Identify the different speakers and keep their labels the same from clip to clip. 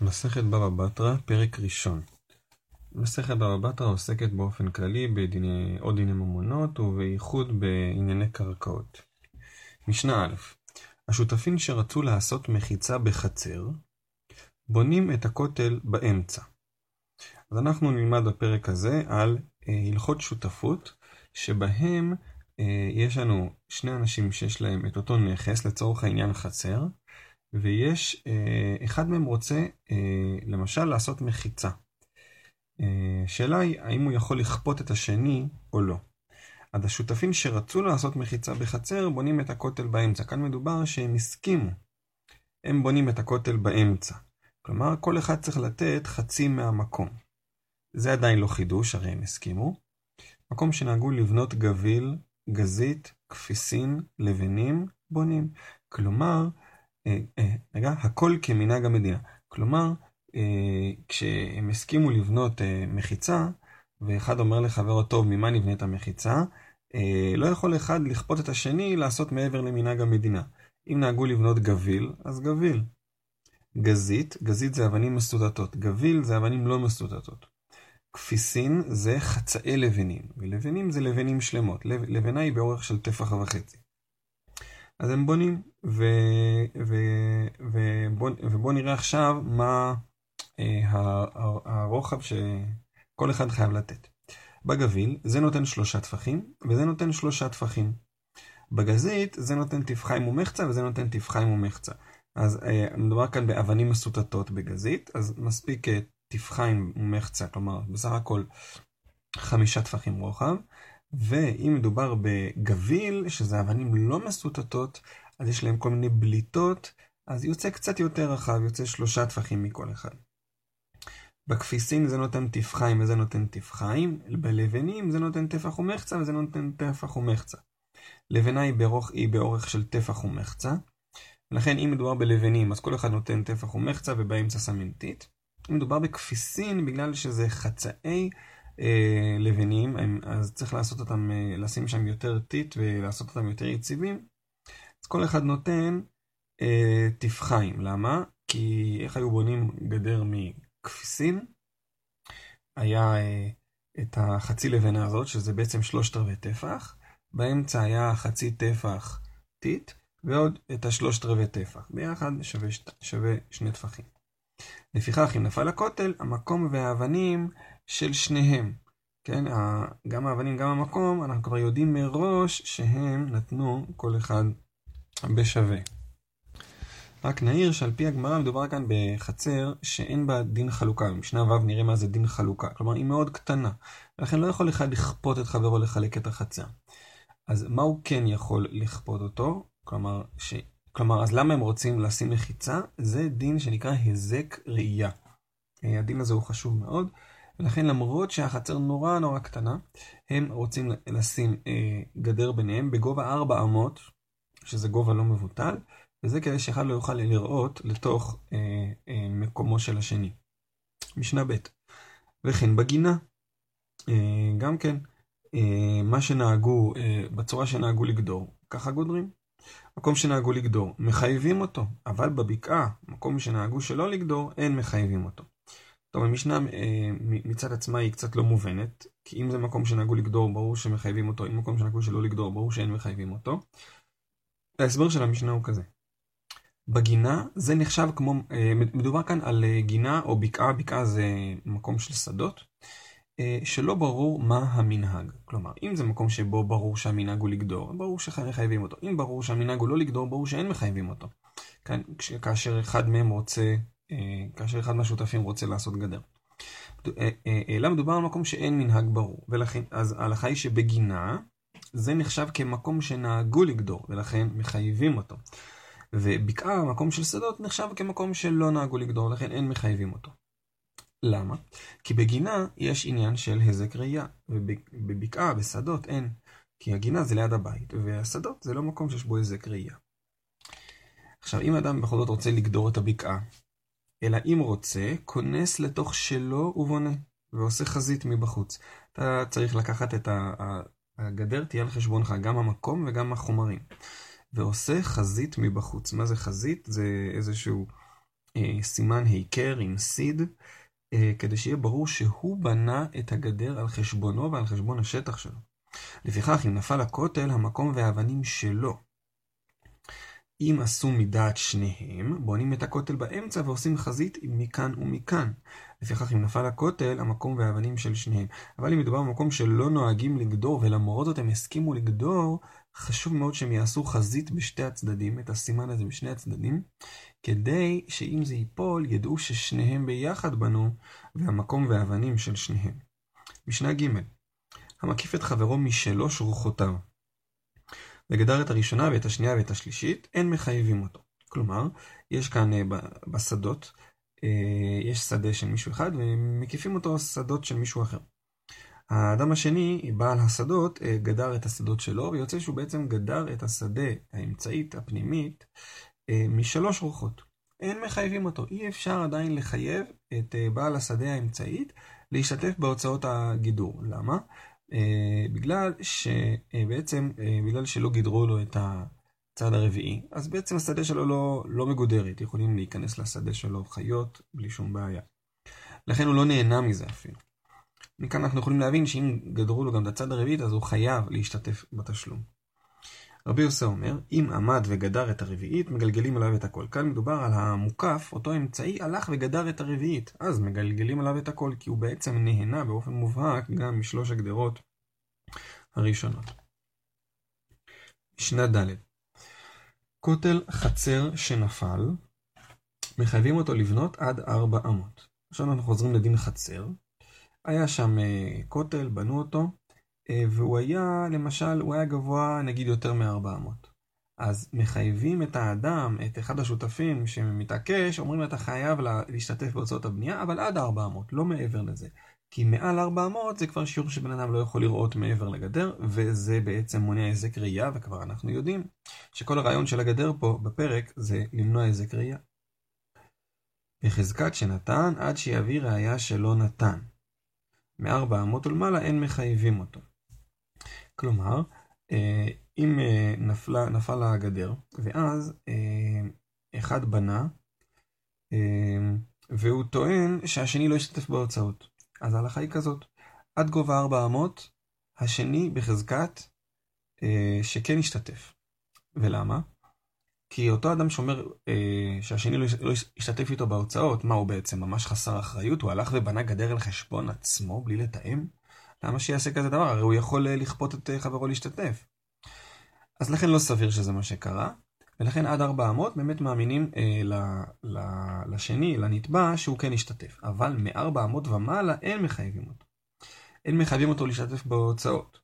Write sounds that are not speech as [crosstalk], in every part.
Speaker 1: מסכת בבא בתרא, פרק ראשון. מסכת בבא בתרא עוסקת באופן כללי בדיני, עוד דיני ממונות ובייחוד בענייני קרקעות. משנה א' השותפים שרצו לעשות מחיצה בחצר, בונים את הכותל באמצע. אז אנחנו נלמד בפרק הזה על אה, הלכות שותפות, שבהם אה, יש לנו שני אנשים שיש להם את אותו נכס, לצורך העניין חצר, ויש, אה, אחד מהם רוצה אה, למשל לעשות מחיצה. אה, שאלה היא האם הוא יכול לכפות את השני או לא. אז השותפים שרצו לעשות מחיצה בחצר בונים את הכותל באמצע. כאן מדובר שהם הסכימו. הם בונים את הכותל באמצע. כלומר, כל אחד צריך לתת חצי מהמקום. זה עדיין לא חידוש, הרי הם הסכימו. מקום שנהגו לבנות גביל, גזית, כפיסין, לבנים, בונים. כלומר, רגע, הכל כמנהג המדינה. כלומר, אה, כשהם הסכימו לבנות מחיצה, ואחד אומר לחברו, טוב, ממה נבנה את המחיצה? לא יכול אחד לכפות את השני לעשות מעבר למנהג המדינה. אם נהגו לבנות גביל, אז גביל. גזית, גזית זה אבנים מסודתות, גביל זה אבנים לא מסודתות. כפיסין זה חצאי לבנים, ולבנים זה לבנים שלמות, לבנה היא באורך של טפח וחצי. אז הם בונים, ו, ו, ובוא, ובוא נראה עכשיו מה אה, הרוחב שכל אחד חייב לתת. בגביל זה נותן שלושה טפחים, וזה נותן שלושה טפחים. בגזית זה נותן טפחיים ומחצה, וזה נותן טפחיים ומחצה. אז אה, מדובר כאן באבנים מסוטטות בגזית, אז מספיק אה, טפחיים ומחצה, כלומר בסך הכל חמישה טפחים רוחב. ואם מדובר בגביל, שזה אבנים לא מסוטטות, אז יש להם כל מיני בליטות, אז יוצא קצת יותר רחב, יוצא שלושה טפחים מכל אחד. בכפיסין זה נותן טפחיים וזה נותן טפחיים, בלבנים זה נותן טפח ומחצה וזה נותן טפח ומחצה. לבנה היא, ברוך, היא באורך של טפח ומחצה, לכן אם מדובר בלבנים אז כל אחד נותן טפח ומחצה ובאמצע טיט. אם מדובר בכפיסין, בגלל שזה חצאי אה, לבנים, אז צריך לעשות אותם, אה, לשים שם יותר טיט ולעשות אותם יותר יציבים. אז כל אחד נותן אה, טפחיים. למה? כי איך היו בונים גדר מכפיסין? היה אה, את החצי לבנה הזאת, שזה בעצם שלושת רבעי טפח. באמצע היה חצי טפח טיט, ועוד את השלושת רבעי טפח. ביחד שווה, שווה שני טפחים. לפיכך, אם נפל הכותל, המקום והאבנים של שניהם. כן, גם האבנים, גם המקום, אנחנו כבר יודעים מראש שהם נתנו כל אחד בשווה. רק נעיר שעל פי הגמרא מדובר כאן בחצר שאין בה דין חלוקה. במשנה ו' נראה מה זה דין חלוקה. כלומר, היא מאוד קטנה. ולכן לא יכול אחד לכפות את חברו לחלק את החצר. אז מה הוא כן יכול לכפות אותו? כלומר, ש... כלומר, אז למה הם רוצים לשים מחיצה? זה דין שנקרא היזק ראייה. הדין הזה הוא חשוב מאוד. ולכן למרות שהחצר נורא נורא קטנה, הם רוצים לשים אה, גדר ביניהם בגובה 4 אמות, שזה גובה לא מבוטל, וזה כדי שאחד לא יוכל לראות לתוך אה, אה, מקומו של השני. משנה ב' וכן בגינה, אה, גם כן, אה, מה שנהגו, אה, בצורה שנהגו לגדור, ככה גודרים. מקום שנהגו לגדור, מחייבים אותו, אבל בבקעה, מקום שנהגו שלא לגדור, אין מחייבים אותו. טוב, המשנה אה, מצד עצמה היא קצת לא מובנת, כי אם זה מקום שנהגו לגדור, ברור שמחייבים אותו, אם מקום שנהגו שלא לגדור, ברור שאין מחייבים אותו. ההסבר של המשנה הוא כזה. בגינה זה נחשב כמו, אה, מדובר כאן על אה, גינה או בקעה, בקעה זה מקום של שדות, שלא ברור מה המנהג. כלומר, אם זה מקום שבו ברור שהמנהג הוא לגדור, ברור שמחייבים אותו. אם ברור שהמנהג הוא לא לגדור, ברור שאין מחייבים אותו. כאן, כאשר אחד מהם רוצה כאשר אחד מהשותפים רוצה לעשות גדר. אה, אה, אלא מדובר על מקום שאין מנהג ברור, ולכן, אז ההלכה היא שבגינה זה נחשב כמקום שנהגו לגדור, ולכן מחייבים אותו. ובקעה, מקום של שדות, נחשב כמקום שלא נהגו לגדור, לכן אין מחייבים אותו. למה? כי בגינה יש עניין של היזק ראייה, ובבקעה, בשדות, אין. כי הגינה זה ליד הבית, והשדות זה לא מקום שיש בו היזק ראייה. עכשיו, אם אדם בכל זאת רוצה לגדור את הבקעה, אלא אם רוצה, כונס לתוך שלו ובונה, ועושה חזית מבחוץ. אתה צריך לקחת את הגדר, תהיה על חשבונך גם המקום וגם החומרים. ועושה חזית מבחוץ. מה זה חזית? זה איזשהו אה, סימן היכר עם סיד, אה, כדי שיהיה ברור שהוא בנה את הגדר על חשבונו ועל חשבון השטח שלו. לפיכך, אם נפל הכותל, המקום והאבנים שלו. אם עשו מדעת שניהם, בונים את הכותל באמצע ועושים חזית מכאן ומכאן. לפיכך, אם נפל הכותל, המקום והאבנים של שניהם. אבל אם מדובר במקום שלא נוהגים לגדור, ולמרות זאת הם הסכימו לגדור, חשוב מאוד שהם יעשו חזית בשתי הצדדים, את הסימן הזה בשני הצדדים, כדי שאם זה ייפול, ידעו ששניהם ביחד בנו, והמקום והאבנים של שניהם. משנה ג' המקיף את חברו משלוש רוחותיו. וגדר את הראשונה ואת השנייה ואת השלישית, אין מחייבים אותו. כלומר, יש כאן אה, בשדות, אה, יש שדה של מישהו אחד ומקיפים אותו שדות של מישהו אחר. האדם השני, בעל השדות, אה, גדר את השדות שלו, ויוצא שהוא בעצם גדר את השדה האמצעית, הפנימית, משלוש רוחות. אין מחייבים אותו. אי אפשר עדיין לחייב את בעל השדה האמצעית להשתתף בהוצאות הגידור. למה? אה, בגלל שבעצם, אה, בגלל שלא גידרו לו את הצד הרביעי, אז בעצם השדה שלו לא, לא מגודרת, יכולים להיכנס לשדה שלו חיות בלי שום בעיה. לכן הוא לא נהנה מזה אפילו. מכאן אנחנו יכולים להבין שאם גדרו לו גם את הצד הרביעית, אז הוא חייב להשתתף בתשלום. רבי יוסי אומר, אם עמד וגדר את הרביעית, מגלגלים עליו את הכל. כאן מדובר על המוקף, אותו אמצעי הלך וגדר את הרביעית. אז מגלגלים עליו את הכל, כי הוא בעצם נהנה באופן מובהק גם משלוש הגדרות הראשונות. משנה ד' כותל חצר שנפל, מחייבים אותו לבנות עד ארבע אמות. עכשיו אנחנו חוזרים לדין חצר. היה שם אה, כותל, בנו אותו, והוא היה, למשל, הוא היה גבוה נגיד יותר מ-400. אז מחייבים את האדם, את אחד השותפים שמתעקש, אומרים אתה חייב להשתתף בהוצאות הבנייה, אבל עד 400, לא מעבר לזה. כי מעל 400 זה כבר שיעור שבן אדם לא יכול לראות מעבר לגדר, וזה בעצם מונע היזק ראייה, וכבר אנחנו יודעים שכל הרעיון של הגדר פה בפרק זה למנוע היזק ראייה. בחזקת שנתן עד שיביא ראייה שלא נתן. מ-400 ולמעלה אין מחייבים אותו. כלומר, אה, אם אה, נפלה, נפל הגדר, ואז אה, אחד בנה, והוא טוען שהשני לא ישתתף בהוצאות. אז ההלכה היא כזאת, עד גובה 400, השני בחזקת שכן ישתתף. ולמה? כי אותו אדם שאומר אה, שהשני לא, לא ישתתף איתו בהוצאות, מה הוא בעצם ממש חסר אחריות? הוא הלך ובנה גדר על חשבון עצמו בלי לתאם? למה שיעשה כזה דבר? הרי הוא יכול אה, לכפות את אה, חברו להשתתף. אז לכן לא סביר שזה מה שקרה, ולכן עד 400 באמת מאמינים אה, ל, ל, לשני, לנתבע, שהוא כן ישתתף. אבל מ-400 ומעלה אין מחייבים אותו. אין מחייבים אותו להשתתף בהוצאות.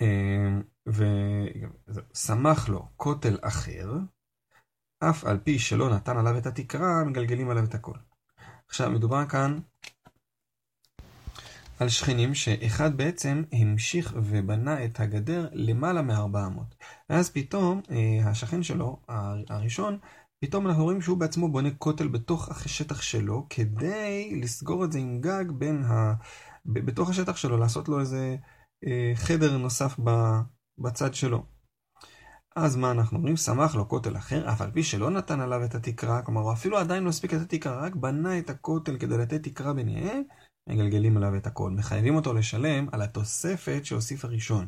Speaker 1: אה, ושמח לו כותל אחר, אף על פי שלא נתן עליו את התקרה, מגלגלים עליו את הכל. עכשיו, מדובר כאן על שכנים שאחד בעצם המשיך ובנה את הגדר למעלה מ-400. ואז פתאום אה, השכן שלו, הראשון, פתאום אנחנו רואים שהוא בעצמו בונה כותל בתוך השטח שלו, כדי לסגור את זה עם גג בין ה... בתוך השטח שלו, לעשות לו איזה אה, חדר נוסף בצד שלו. אז מה אנחנו אומרים? שמח לו כותל אחר, אף על פי שלא נתן עליו את התקרה, כלומר הוא אפילו עדיין לא הספיק לתת תקרה, רק בנה את הכותל כדי לתת תקרה ביניהם, מגלגלים עליו את הכל. מחייבים אותו לשלם על התוספת שהוסיף הראשון.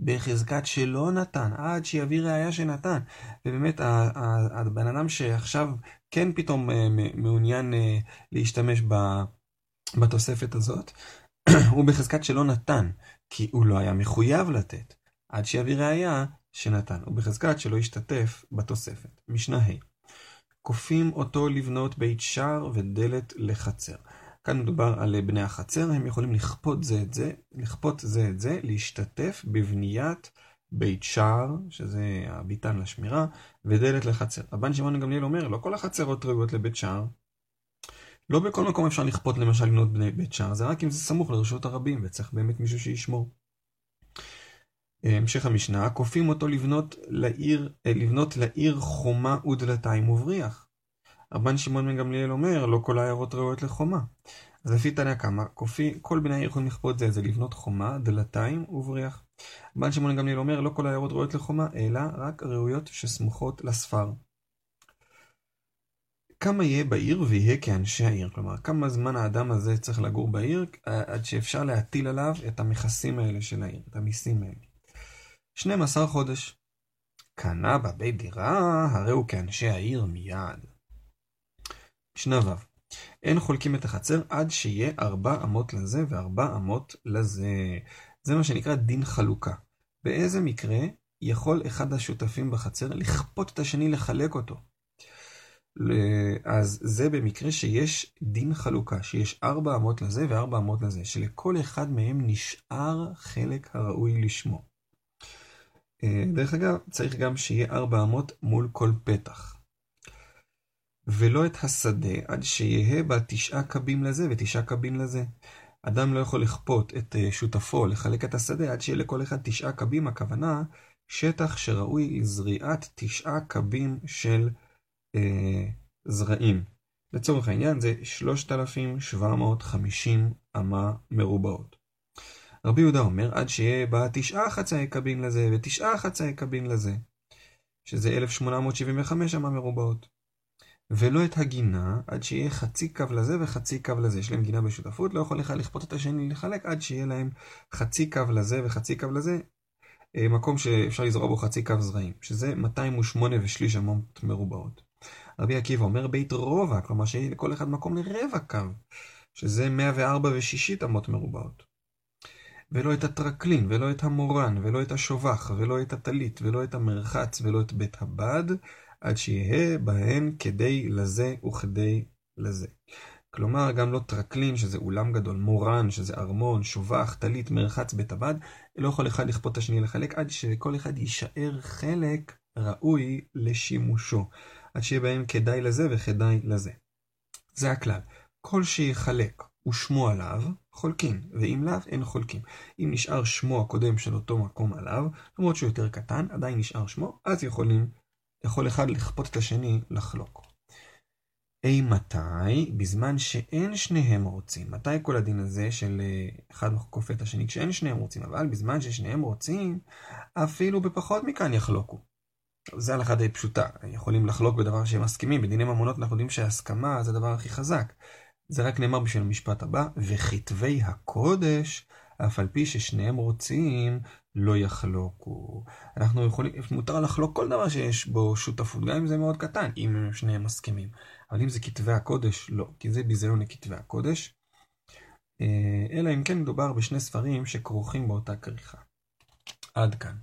Speaker 1: בחזקת שלא נתן, עד שיביא ראייה שנתן. ובאמת, הבן אדם שעכשיו כן פתאום אה, מעוניין אה, להשתמש בתוספת הזאת, [clears throat] הוא בחזקת שלא נתן, כי הוא לא היה מחויב לתת, עד שיביא ראייה שנתן. הוא בחזקת שלא השתתף בתוספת. משנה ה' כופים אותו לבנות בית שער ודלת לחצר. כאן מדובר על בני החצר, הם יכולים לכפות זה את זה, לכפות זה את זה, להשתתף בבניית בית שער, שזה הביתן לשמירה, ודלת לחצר. רבן שמעון גמליאל אומר, לא כל החצרות ראויות לבית שער. לא בכל מקום אפשר לכפות למשל לבנות בני בית שער, זה רק אם זה סמוך לרשות הרבים, וצריך באמת מישהו שישמור. המשך המשנה, כופים אותו לבנות לעיר, אה, לבנות לעיר חומה ודלתיים ובריח. רבן שמעון בן גמליאל אומר, לא כל העיירות ראויות לחומה. אז לפי תניא קמא, כל בני העיר יכולים לכפות זה, זה לבנות חומה, דלתיים ובריח. רבן שמעון גמליאל אומר, לא כל העיירות ראויות לחומה, אלא רק ראויות שסמוכות לספר. כמה יהיה בעיר ויהיה כאנשי העיר. כלומר, כמה זמן האדם הזה צריך לגור בעיר עד שאפשר להטיל עליו את המכסים האלה של העיר, את המיסים האלה. 12 חודש. קנה בבית דירה, הרי הוא כאנשי העיר מיד. משנה ו' אין חולקים את החצר עד שיהיה ארבע אמות לזה וארבע אמות לזה. זה מה שנקרא דין חלוקה. באיזה מקרה יכול אחד השותפים בחצר לכפות את השני לחלק אותו? אז זה במקרה שיש דין חלוקה, שיש ארבע אמות לזה וארבע אמות לזה, שלכל אחד מהם נשאר חלק הראוי לשמו. אה, דרך אגב, צריך גם שיהיה ארבע אמות מול כל פתח. ולא את השדה עד שיהא בה תשעה קבים לזה ותשעה קבים לזה. אדם לא יכול לכפות את אה, שותפו לחלק את השדה עד שיהיה לכל אחד תשעה קבים, הכוונה שטח שראוי לזריעת תשעה קבים של אה, זרעים. לצורך העניין זה 3,750 אמה מרובעות. רבי יהודה אומר עד שיהיה בה תשעה חצאי קבין לזה ותשעה חצאי קבין לזה, שזה 1,875 אמה מרובעות. ולא את הגינה עד שיהיה חצי קו לזה וחצי קו לזה. יש להם גינה בשותפות, לא יכול לך לכפות את השני לחלק עד שיהיה להם חצי קו לזה וחצי קו לזה, אה, מקום שאפשר לזרוע בו חצי קו זרעים, שזה 208 ושליש אמות מרובעות. רבי עקיבא אומר בית רובע, כלומר שיהיה לכל אחד מקום לרבע קו, שזה 104 ושישית אמות מרובעות. ולא את הטרקלין, ולא את המורן, ולא את השובח, ולא את הטלית, ולא את המרחץ, ולא את בית הבד, עד שיהא בהן כדי לזה וכדי לזה. כלומר, גם לא טרקלין, שזה אולם גדול, מורן, שזה ארמון, שובח, טלית, מרחץ, בית הבד, לא יכול אחד לכפות את השני לחלק, עד שכל אחד יישאר חלק ראוי לשימושו. עד שיהיה בהם כדאי לזה וכדאי לזה. זה הכלל. כל שיחלק ושמו עליו, חולקים, ואם לאו, אין חולקים. אם נשאר שמו הקודם של אותו מקום עליו, למרות שהוא יותר קטן, עדיין נשאר שמו, אז יכולים, יכול אחד לכפות את השני לחלוק. אי מתי? בזמן שאין שניהם רוצים. מתי כל הדין הזה של אה, אחד כופה את השני? כשאין שניהם רוצים, אבל בזמן ששניהם רוצים, אפילו בפחות מכאן יחלוקו. זה הלכה די פשוטה, יכולים לחלוק בדבר שהם מסכימים, בדיני ממונות אנחנו יודעים שההסכמה זה הדבר הכי חזק. זה רק נאמר בשביל המשפט הבא, וכתבי הקודש, אף על פי ששניהם רוצים, לא יחלוקו. אנחנו יכולים, מותר לחלוק כל דבר שיש בו שותפות, גם אם זה מאוד קטן, אם שניהם מסכימים. אבל אם זה כתבי הקודש, לא, כי זה ביזיון לכתבי הקודש. אה, אלא אם כן מדובר בשני ספרים שכרוכים באותה כריכה. עד כאן.